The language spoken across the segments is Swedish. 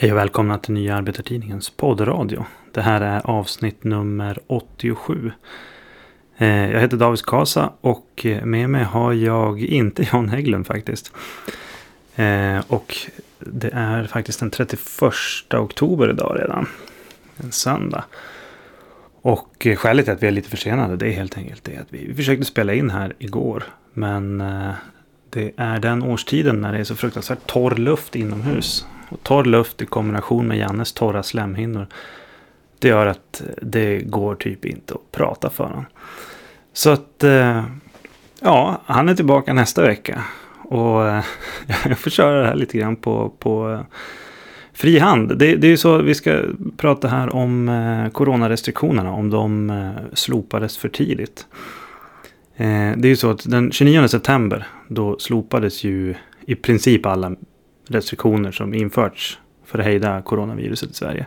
Hej och välkomna till Nya Arbetartidningens poddradio. Det här är avsnitt nummer 87. Eh, jag heter David Kasa och eh, med mig har jag inte Jan Hägglund faktiskt. Eh, och det är faktiskt den 31 oktober idag redan. En söndag. Och skälet till att vi är lite försenade det är helt enkelt det att vi försökte spela in här igår. Men det är den årstiden när det är så fruktansvärt torr luft inomhus. Och torr luft i kombination med Jannes torra slemhinnor. Det gör att det går typ inte att prata för honom. Så att eh, ja, han är tillbaka nästa vecka. Och eh, jag får köra det här lite grann på, på eh, fri hand. Det, det är ju så vi ska prata här om coronarestriktionerna. Om de slopades för tidigt. Det är ju så att den 29 september då slopades ju i princip alla restriktioner som införts för att hejda coronaviruset i Sverige.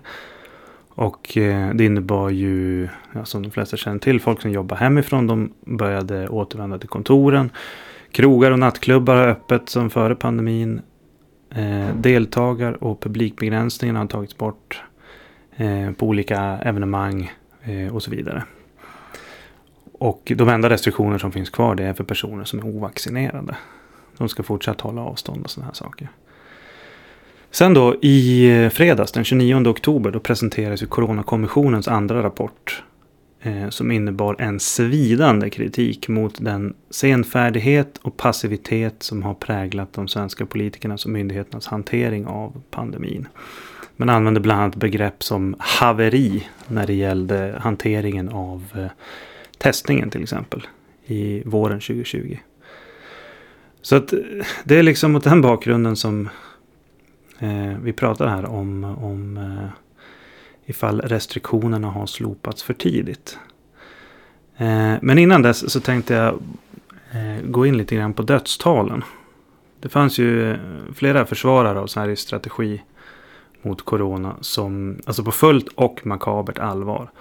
Och eh, det innebar ju, ja, som de flesta känner till, folk som jobbar hemifrån. De började återvända till kontoren. Krogar och nattklubbar har öppet som före pandemin. Eh, deltagar och publikbegränsningarna har tagits bort eh, på olika evenemang eh, och så vidare. Och de enda restriktioner som finns kvar det är för personer som är ovaccinerade. De ska fortsatt hålla avstånd och sådana här saker. Sen då i eh, fredags den 29 oktober då presenterades ju Coronakommissionens andra rapport. Eh, som innebar en svidande kritik mot den senfärdighet och passivitet som har präglat de svenska politikernas och myndigheternas hantering av pandemin. Man använde bland annat begrepp som haveri när det gällde hanteringen av eh, testningen till exempel i våren 2020. Så att eh, det är liksom mot den bakgrunden som Eh, vi pratar här om, om eh, ifall restriktionerna har slopats för tidigt. Eh, men innan dess så tänkte jag eh, gå in lite grann på dödstalen. Det fanns ju eh, flera försvarare av Sveriges strategi mot corona som alltså på fullt och makabert allvar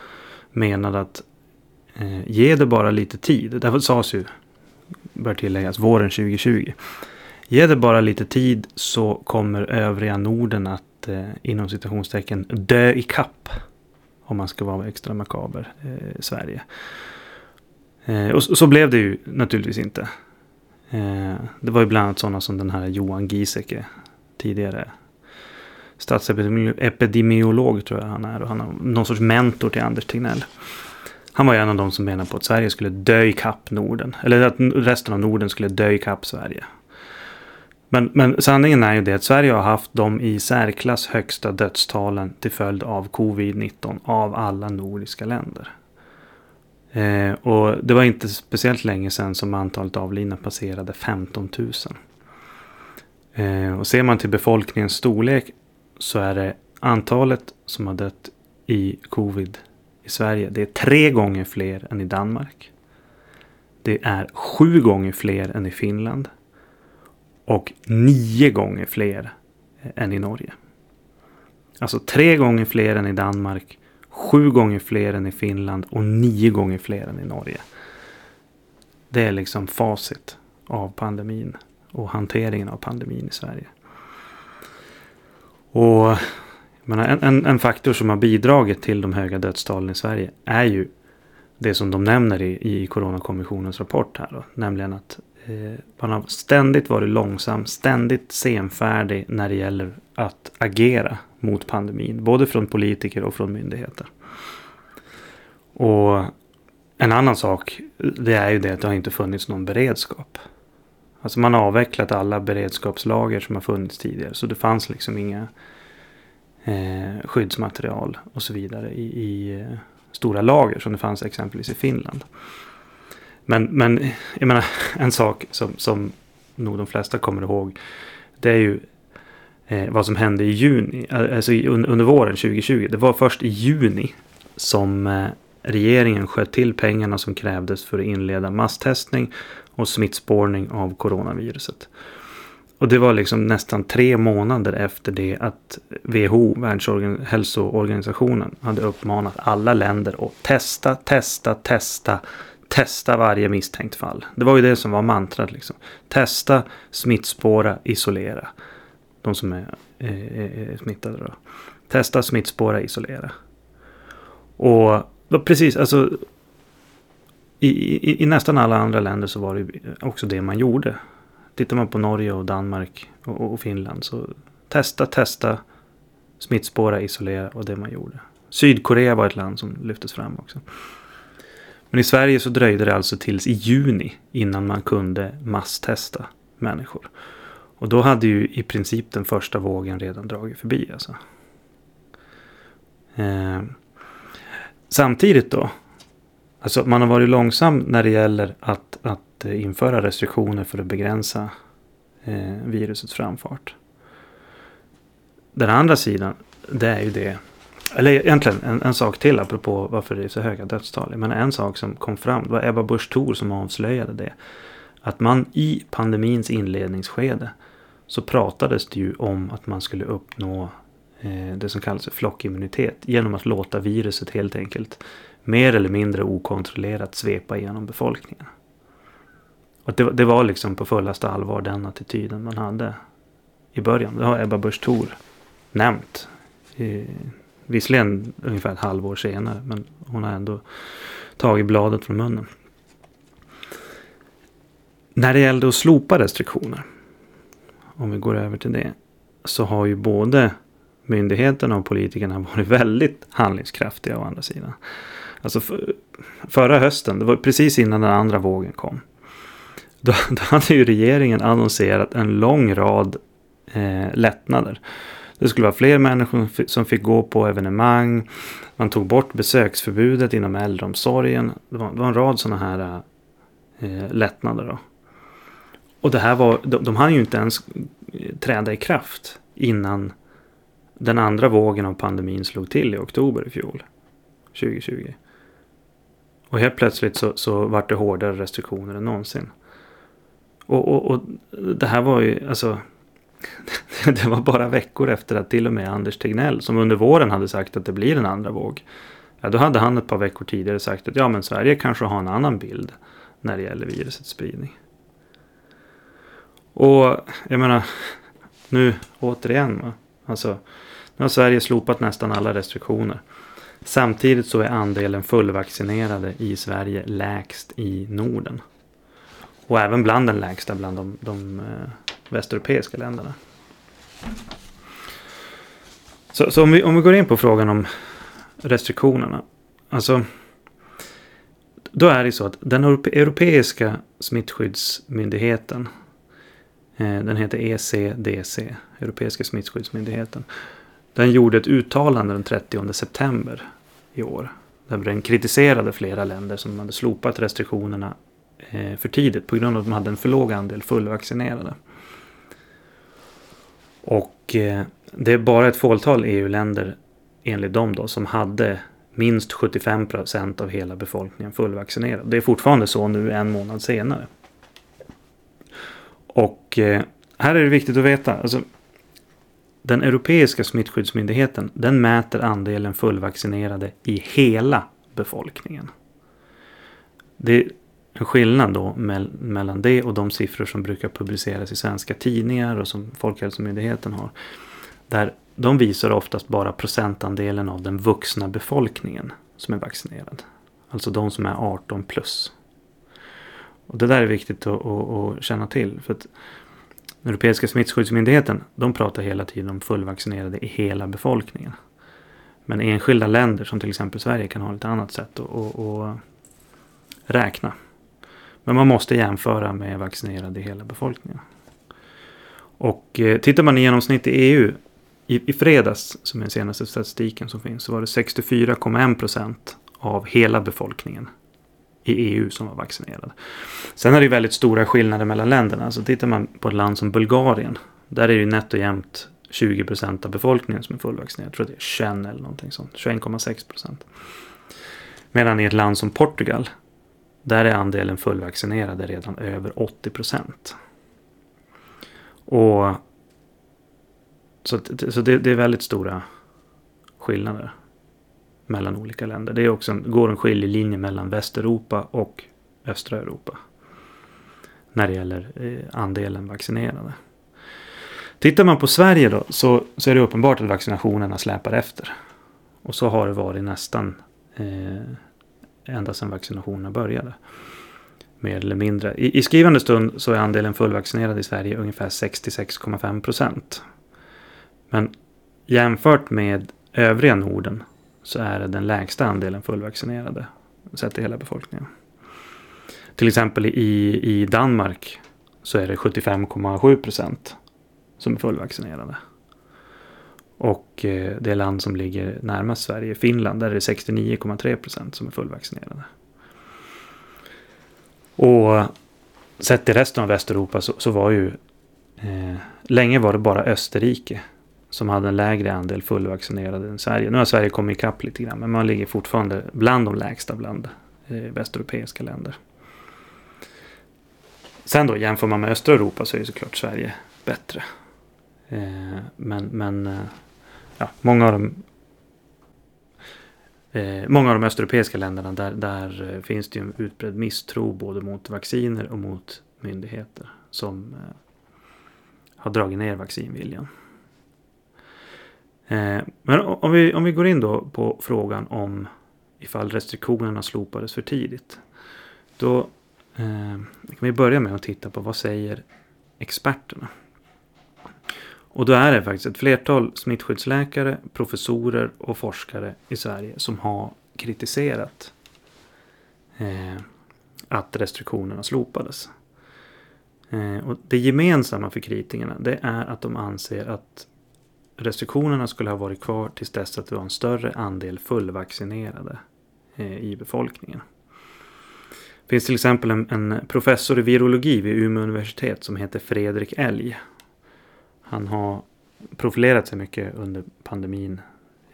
menade att eh, ge det bara lite tid. Därför sades ju, bör tilläggas, våren 2020. Ge det bara lite tid så kommer övriga Norden att eh, inom citationstecken dö i kapp. Om man ska vara extra makaber eh, Sverige. Eh, och så, så, blev det ju naturligtvis inte. Eh, det var ju bland annat sådana som den här Johan Giesecke. Tidigare statsepidemiolog tror jag han är. Och han är någon sorts mentor till Anders Tegnell. Han var ju en av de som menade på att Sverige skulle dö i kapp Norden. Eller att resten av Norden skulle dö i kapp Sverige. Men, men sanningen är ju det att Sverige har haft de i särklass högsta dödstalen till följd av covid-19 av alla nordiska länder. Eh, och det var inte speciellt länge sedan som antalet avlidna passerade 15 000. Eh, och ser man till befolkningens storlek så är det antalet som har dött i covid i Sverige. Det är tre gånger fler än i Danmark. Det är sju gånger fler än i Finland. Och nio gånger fler eh, än i Norge. Alltså tre gånger fler än i Danmark. Sju gånger fler än i Finland och nio gånger fler än i Norge. Det är liksom facit av pandemin och hanteringen av pandemin i Sverige. Och menar, en, en, en, faktor som har bidragit till de höga dödstalen i Sverige är ju det som de nämner i, i Coronakommissionens rapport här. Då, nämligen att Eh, man har ständigt varit långsam, ständigt senfärdig när det gäller att agera mot pandemin. Både från politiker och från myndigheter. Och en annan sak, det är ju det att det har inte funnits någon beredskap. Alltså man har avvecklat alla beredskapslager som har funnits tidigare. Så det fanns liksom inga eh, skyddsmaterial och så vidare i, i eh, stora lager som det fanns exempelvis i Finland. Men, men jag menar, en sak som, som nog de flesta kommer ihåg. Det är ju eh, vad som hände i juni, eh, alltså under våren 2020. Det var först i juni som eh, regeringen sköt till pengarna som krävdes för att inleda masstestning och smittspårning av coronaviruset. Och det var liksom nästan tre månader efter det att WHO, Världshälsoorganisationen, hade uppmanat alla länder att testa, testa, testa testa varje misstänkt fall. Det var ju det som var mantrat. Liksom. Testa, smittspåra, isolera. De som är är smittade. Då. Testa, smittspåra, isolera. Och precis, alltså i, i, i, nästan alla andra länder så var det också det man gjorde. Tittar man på Norge och Danmark och, och Finland så testa, testa, smittspåra, isolera och det man gjorde. Sydkorea var ett land som lyftes fram också. Men i Sverige så dröjde det alltså tills i juni innan man kunde masstesta människor. Och då hade ju i princip den första vågen redan dragit förbi. Alltså. Eh, samtidigt då. Alltså man har varit långsam när det gäller att, att eh, införa restriktioner för att begränsa eh, virusets framfart. Den andra sidan, det är ju det eller egentligen en, en sak till apropå varför det är så höga dödstal. Men en sak som kom fram, det var Ebba Busch Thor som avslöjade det. Att man i pandemins inledningsskede så pratades det ju om att man skulle uppnå eh, det som kallas flockimmunitet genom att låta viruset helt enkelt mer eller mindre okontrollerat svepa genom befolkningen. Och det, det var liksom på fullaste allvar den attityden man hade i början. Det har Ebba Busch Thor nämnt. Visserligen ungefär ett halvår senare. Men hon har ändå tagit bladet från munnen. När det gällde att slopa restriktioner. Om vi går över till det. Så har ju både myndigheterna och politikerna varit väldigt handlingskraftiga å andra sidan. Alltså för, förra hösten, det var precis innan den andra vågen kom. Då, då hade ju regeringen annonserat en lång rad eh, lättnader. Det skulle vara fler människor som fick gå på evenemang. Man tog bort besöksförbudet inom äldreomsorgen. Det var, det var en rad sådana här eh, lättnader. Då. Och det här var, de, de hann ju inte ens eh, träda i kraft innan den andra vågen av pandemin slog till i oktober i fjol. 2020. Och helt plötsligt så, så vart det hårdare restriktioner än någonsin. Och, och, och det här var ju, alltså det var bara veckor efter att till och med Anders Tegnell, som under våren hade sagt att det blir en andra våg. Ja, då hade han ett par veckor tidigare sagt att ja, men Sverige kanske har en annan bild när det gäller virusets spridning. Och jag menar, nu återigen, va? alltså, nu har Sverige slopat nästan alla restriktioner. Samtidigt så är andelen fullvaccinerade i Sverige lägst i Norden. Och även bland den lägsta bland de, de eh, västeuropeiska länderna. Så, så om, vi, om vi går in på frågan om restriktionerna. Alltså, då är det så att den europeiska smittskyddsmyndigheten, eh, den heter ECDC, Europeiska smittskyddsmyndigheten. Den gjorde ett uttalande den 30 september i år. Där den kritiserade flera länder som hade slopat restriktionerna eh, för tidigt på grund av att de hade en för låg andel fullvaccinerade. Och eh, det är bara ett fåtal EU-länder enligt dem då som hade minst 75 procent av hela befolkningen fullvaccinerad. Det är fortfarande så nu en månad senare. Och eh, här är det viktigt att veta. Alltså, den europeiska smittskyddsmyndigheten den mäter andelen fullvaccinerade i hela befolkningen. Det, en skillnad då mellan det och de siffror som brukar publiceras i svenska tidningar och som Folkhälsomyndigheten har. Där de visar oftast bara procentandelen av den vuxna befolkningen som är vaccinerad. Alltså de som är 18 plus. Och det där är viktigt att, att, att känna till. För att den Europeiska smittskyddsmyndigheten de pratar hela tiden om fullvaccinerade i hela befolkningen. Men enskilda länder som till exempel Sverige kan ha ett annat sätt att, att, att räkna. Men man måste jämföra med vaccinerade i hela befolkningen. Och eh, tittar man i genomsnitt i EU i, i fredags, som är den senaste statistiken som finns, så var det 64,1 procent av hela befolkningen i EU som var vaccinerad. Sen är det väldigt stora skillnader mellan länderna. Så tittar man på ett land som Bulgarien, där är det nätt och jämnt 20 procent av befolkningen som är fullvaccinerad. Jag tror det är 21 eller någonting sånt. 21,6 procent. Medan i ett land som Portugal, där är andelen fullvaccinerade redan över 80 procent. Och så, så det, det, är väldigt stora skillnader mellan olika länder. Det är också en, går en skiljelinje mellan Västeuropa och östra Europa. När det gäller eh, andelen vaccinerade. Tittar man på Sverige då så, så är det uppenbart att vaccinationerna släpar efter. Och så har det varit nästan eh, ända sedan vaccinationerna började. Mer eller mindre. I, I skrivande stund så är andelen fullvaccinerade i Sverige ungefär 66,5 procent. Men jämfört med övriga Norden så är det den lägsta andelen fullvaccinerade sett i hela befolkningen. Till exempel i, i Danmark så är det 75,7 procent som är fullvaccinerade. Och eh, det land som ligger närmast Sverige, Finland, där är det 69,3 procent som är fullvaccinerade. Och sett i resten av Västeuropa så, så var ju eh, länge var det bara Österrike som hade en lägre andel fullvaccinerade än Sverige. Nu har Sverige kommit ikapp lite grann, men man ligger fortfarande bland de lägsta bland eh, västeuropeiska länder. Sen då jämför man med östra Europa så är såklart Sverige bättre. Eh, men men eh, ja, många av de eh, många av de östeuropeiska länderna där, där eh, finns det ju en utbredd misstro både mot vacciner och mot myndigheter som eh, har dragit ner vaccinviljan. Eh, men om vi, om vi går in då på frågan om ifall restriktionerna slopades för tidigt. Då eh, kan vi börja med att titta på vad säger experterna. Och då är det faktiskt ett flertal smittskyddsläkare, professorer och forskare i Sverige som har kritiserat eh, att restriktionerna slopades. Eh, och det gemensamma för kritikerna det är att de anser att restriktionerna skulle ha varit kvar tills dess att det var en större andel fullvaccinerade eh, i befolkningen. Det finns till exempel en, en, professor i virologi vid Umeå universitet som heter Fredrik Elg. Han har profilerat sig mycket under pandemin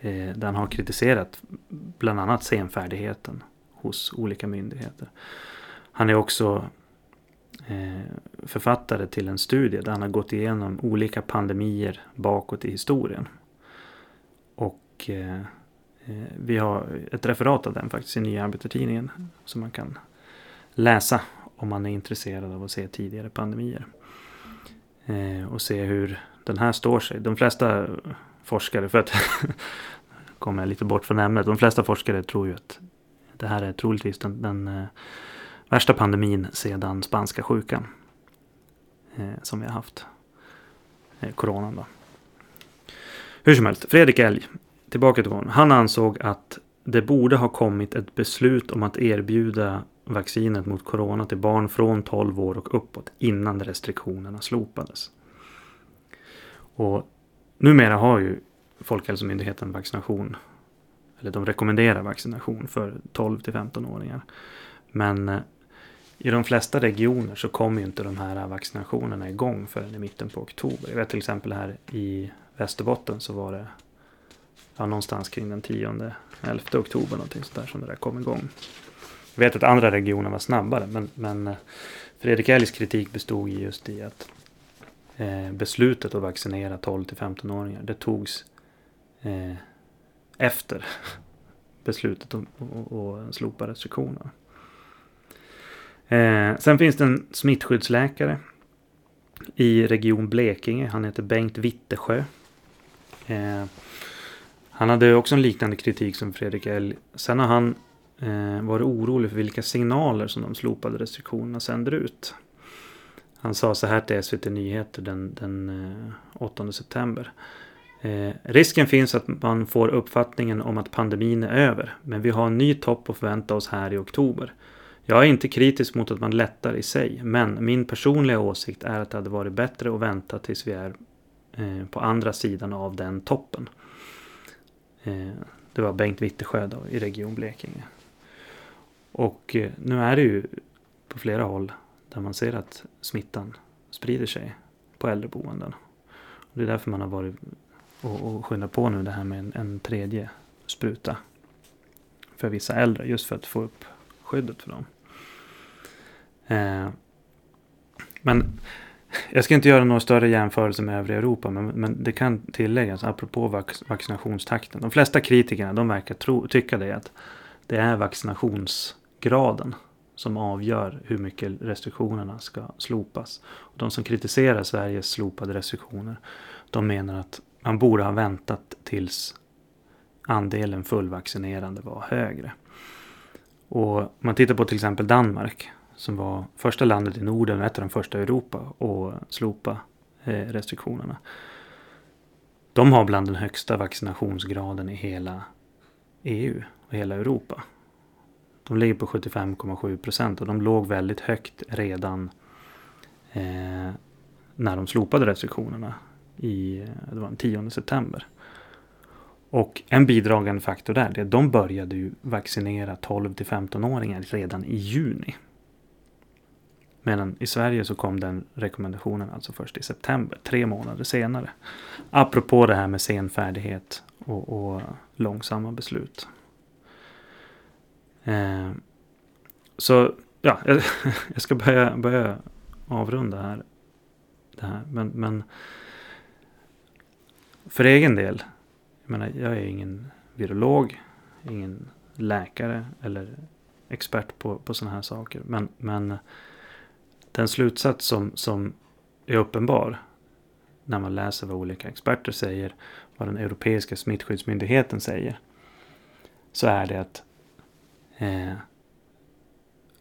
eh, där han har kritiserat bland annat senfärdigheten hos olika myndigheter. Han är också eh, författare till en studie där han har gått igenom olika pandemier bakåt i historien. Och eh, eh vi har ett referat av den faktiskt i Nya Arbetartidningen som man kan läsa om man är intresserad av att se tidigare pandemier. Eh, och se hur den här står sig. De flesta forskare, för att kommer jag lite bort från ämnet, de flesta forskare tror ju att det här är troligtvis den, den eh, värsta pandemin sedan spanska sjukan. Eh, som vi har haft. Eh, coronan då. Hur som helst, Fredrik Elg, tillbaka till honom. Han ansåg att det borde ha kommit ett beslut om att erbjuda vaccinet mot corona till barn från 12 år och uppåt innan restriktionerna slopades. Och numera har ju Folkhälsomyndigheten vaccination, eller de rekommenderar vaccination för 12 till 15-åringar. Men eh, i de flesta regioner så kommer ju inte de här vaccinationerna igång förrän i mitten på oktober. Jag vet till exempel här i Västerbotten så var det ja, någonstans kring den 10-11 oktober någonting sådär som det där kom igång. Jag vet att andra regioner var snabbare men, men eh, Fredrik Elgs kritik bestod just i att eh, beslutet att vaccinera 12 till 15-åringar det togs eh, efter beslutet att slopa restriktionerna. Eh, sen finns det en smittskyddsläkare i Region Blekinge. Han heter Bengt Wittesjö. Eh, han hade också en liknande kritik som Fredrik L. Sen har han eh, varit orolig för vilka signaler som de slopade restriktionerna sänder ut. Han sa så här till SVT Nyheter den, den eh, 8 september. Eh, risken finns att man får uppfattningen om att pandemin är över, men vi har en ny topp att förvänta oss här i oktober. Jag är inte kritisk mot att man lättar i sig, men min personliga åsikt är att det hade varit bättre att vänta tills vi är eh, på andra sidan av den toppen. Eh, det var Bengt Wittesjö då, i Region Blekinge. Och eh, nu är det ju på flera håll där man ser att smittan sprider sig på äldreboenden. Och det är därför man har varit och, och skyndat på nu det här med en, en tredje spruta för vissa äldre just för att få upp skyddet för dem. Eh, men jag ska inte göra några större jämförelser med övriga Europa, men, men det kan tilläggas apropå vac vaccinationstakten. De flesta kritikerna de verkar tro, tycka det att det är vaccinations graden som avgör hur mycket restriktionerna ska slopas. Och de som kritiserar Sveriges slopade restriktioner de menar att man borde ha väntat tills andelen fullvaccinerade var högre. Och om man tittar på till exempel Danmark som var första landet i Norden och ett av de första i Europa att slopa eh, restriktionerna. De har bland den högsta vaccinationsgraden i hela EU och hela Europa. De ligger på 75,7 procent och de låg väldigt högt redan eh, när de slopade restriktionerna i eh, det var den 10 september. Och en bidragande faktor där är att de började ju vaccinera 12 till 15-åringar redan i juni. Medan i Sverige så kom den rekommendationen alltså först i september, tre månader senare. Apropå det här med senfärdighet och, och långsamma beslut. Eh, så ja, jag, jag ska börja, börja avrunda här. Det här. Men, men för egen del, jag menar jag är ingen virolog, ingen läkare eller expert på, på sådana här saker. Men, men den slutsats som, som är uppenbar när man läser vad olika experter säger, vad den europeiska smittskyddsmyndigheten säger, så är det att eh,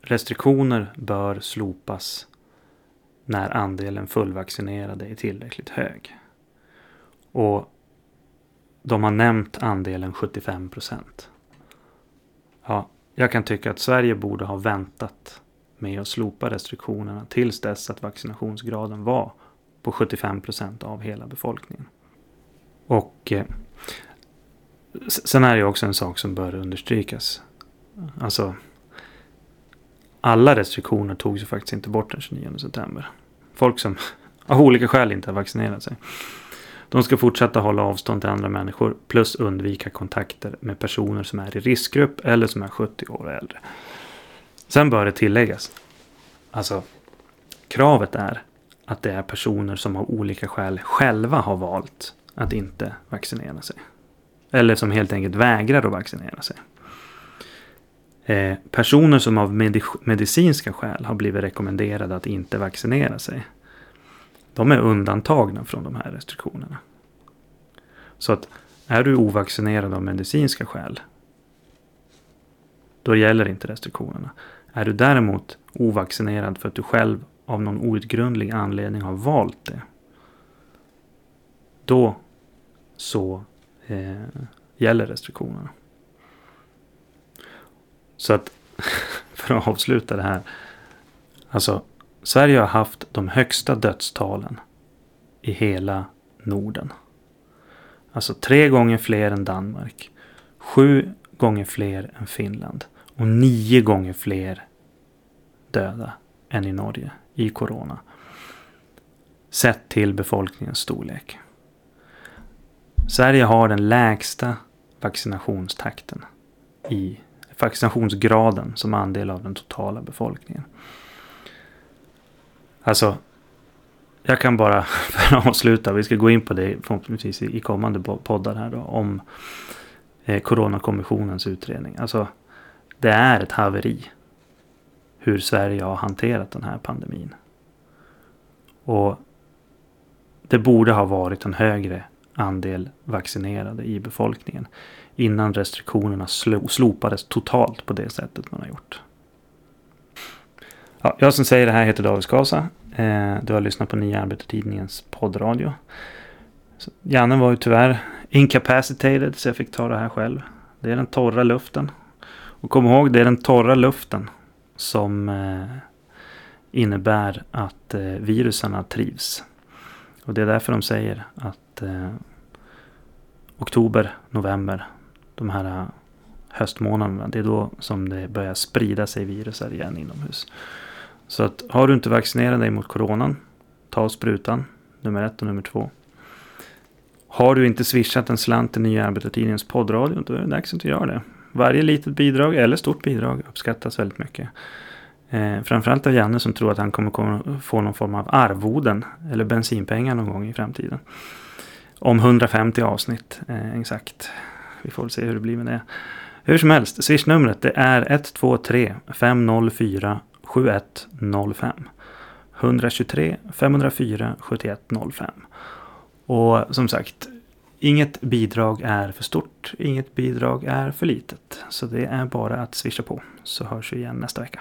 restriktioner bör slopas när andelen fullvaccinerade är tillräckligt hög. Och de har nämnt andelen 75 procent. Ja, jag kan tycka att Sverige borde ha väntat med att slopa restriktionerna tills dess att vaccinationsgraden var på 75 procent av hela befolkningen. Och eh, sen är det också en sak som bör understrykas. Alltså, alla restriktioner togs ju faktiskt inte bort den 29 september. Folk som av olika skäl inte har vaccinerat sig. De ska fortsätta hålla avstånd till andra människor plus undvika kontakter med personer som är i riskgrupp eller som är 70 år och äldre. Sen bör det tilläggas. Alltså, kravet är att det är personer som av olika skäl själva har valt att inte vaccinera sig. Eller som helt enkelt vägrar att vaccinera sig. Eh, personer som av medicinska skäl har blivit rekommenderade att inte vaccinera sig. De är undantagna från de här restriktionerna. Så att är du ovaccinerad av medicinska skäl. Då gäller inte restriktionerna. Är du däremot ovaccinerad för att du själv av någon outgrundlig anledning har valt det. Då så eh, gäller restriktionerna. Så att för att avsluta det här. Alltså Sverige har haft de högsta dödstalen i hela Norden. Alltså tre gånger fler än Danmark. Sju gånger fler än Finland. Och nio gånger fler döda än i Norge i corona. Sett till befolkningens storlek. Sverige har den lägsta vaccinationstakten i vaccinationsgraden som andel av den totala befolkningen. Alltså, jag kan bara för att avsluta, vi ska gå in på det förhoppningsvis i kommande poddar här då, om eh, Coronakommissionens utredning. Alltså, det är ett haveri hur Sverige har hanterat den här pandemin. Och det borde ha varit en högre andel vaccinerade i befolkningen innan restriktionerna slopades totalt på det sättet man har gjort. Ja, jag som säger det här heter David Skasa. Eh, du har lyssnat på Nya Arbetartidningens poddradio. Så Janne var ju tyvärr incapacitated så jag fick ta det här själv. Det är den torra luften. Och kom ihåg, det är den torra luften som eh, innebär att eh, trivs. Och det är därför de säger att eh, oktober, november, de här äh, höstmånaderna, det är då som det börjar sprida sig virusar igen inomhus. Så att har du inte vaccinerat dig mot coronan, ta sprutan, nummer ett och nummer två. Har du inte swishat en slant till Nya Arbetartidningens poddradio, då är det dags att göra det. Varje litet bidrag eller stort bidrag uppskattas väldigt mycket. Eh, framförallt av Janne som tror att han kommer, kommer få någon form av arvoden eller bensinpengar någon gång i framtiden. Om 150 avsnitt eh, exakt. Vi får väl se hur det blir med det. Hur som helst, swishnumret det är 123 504 7105. 123 504 7105. Och som sagt, inget bidrag är för stort, inget bidrag är för litet. Så det är bara att swisha på, så hörs vi igen nästa vecka.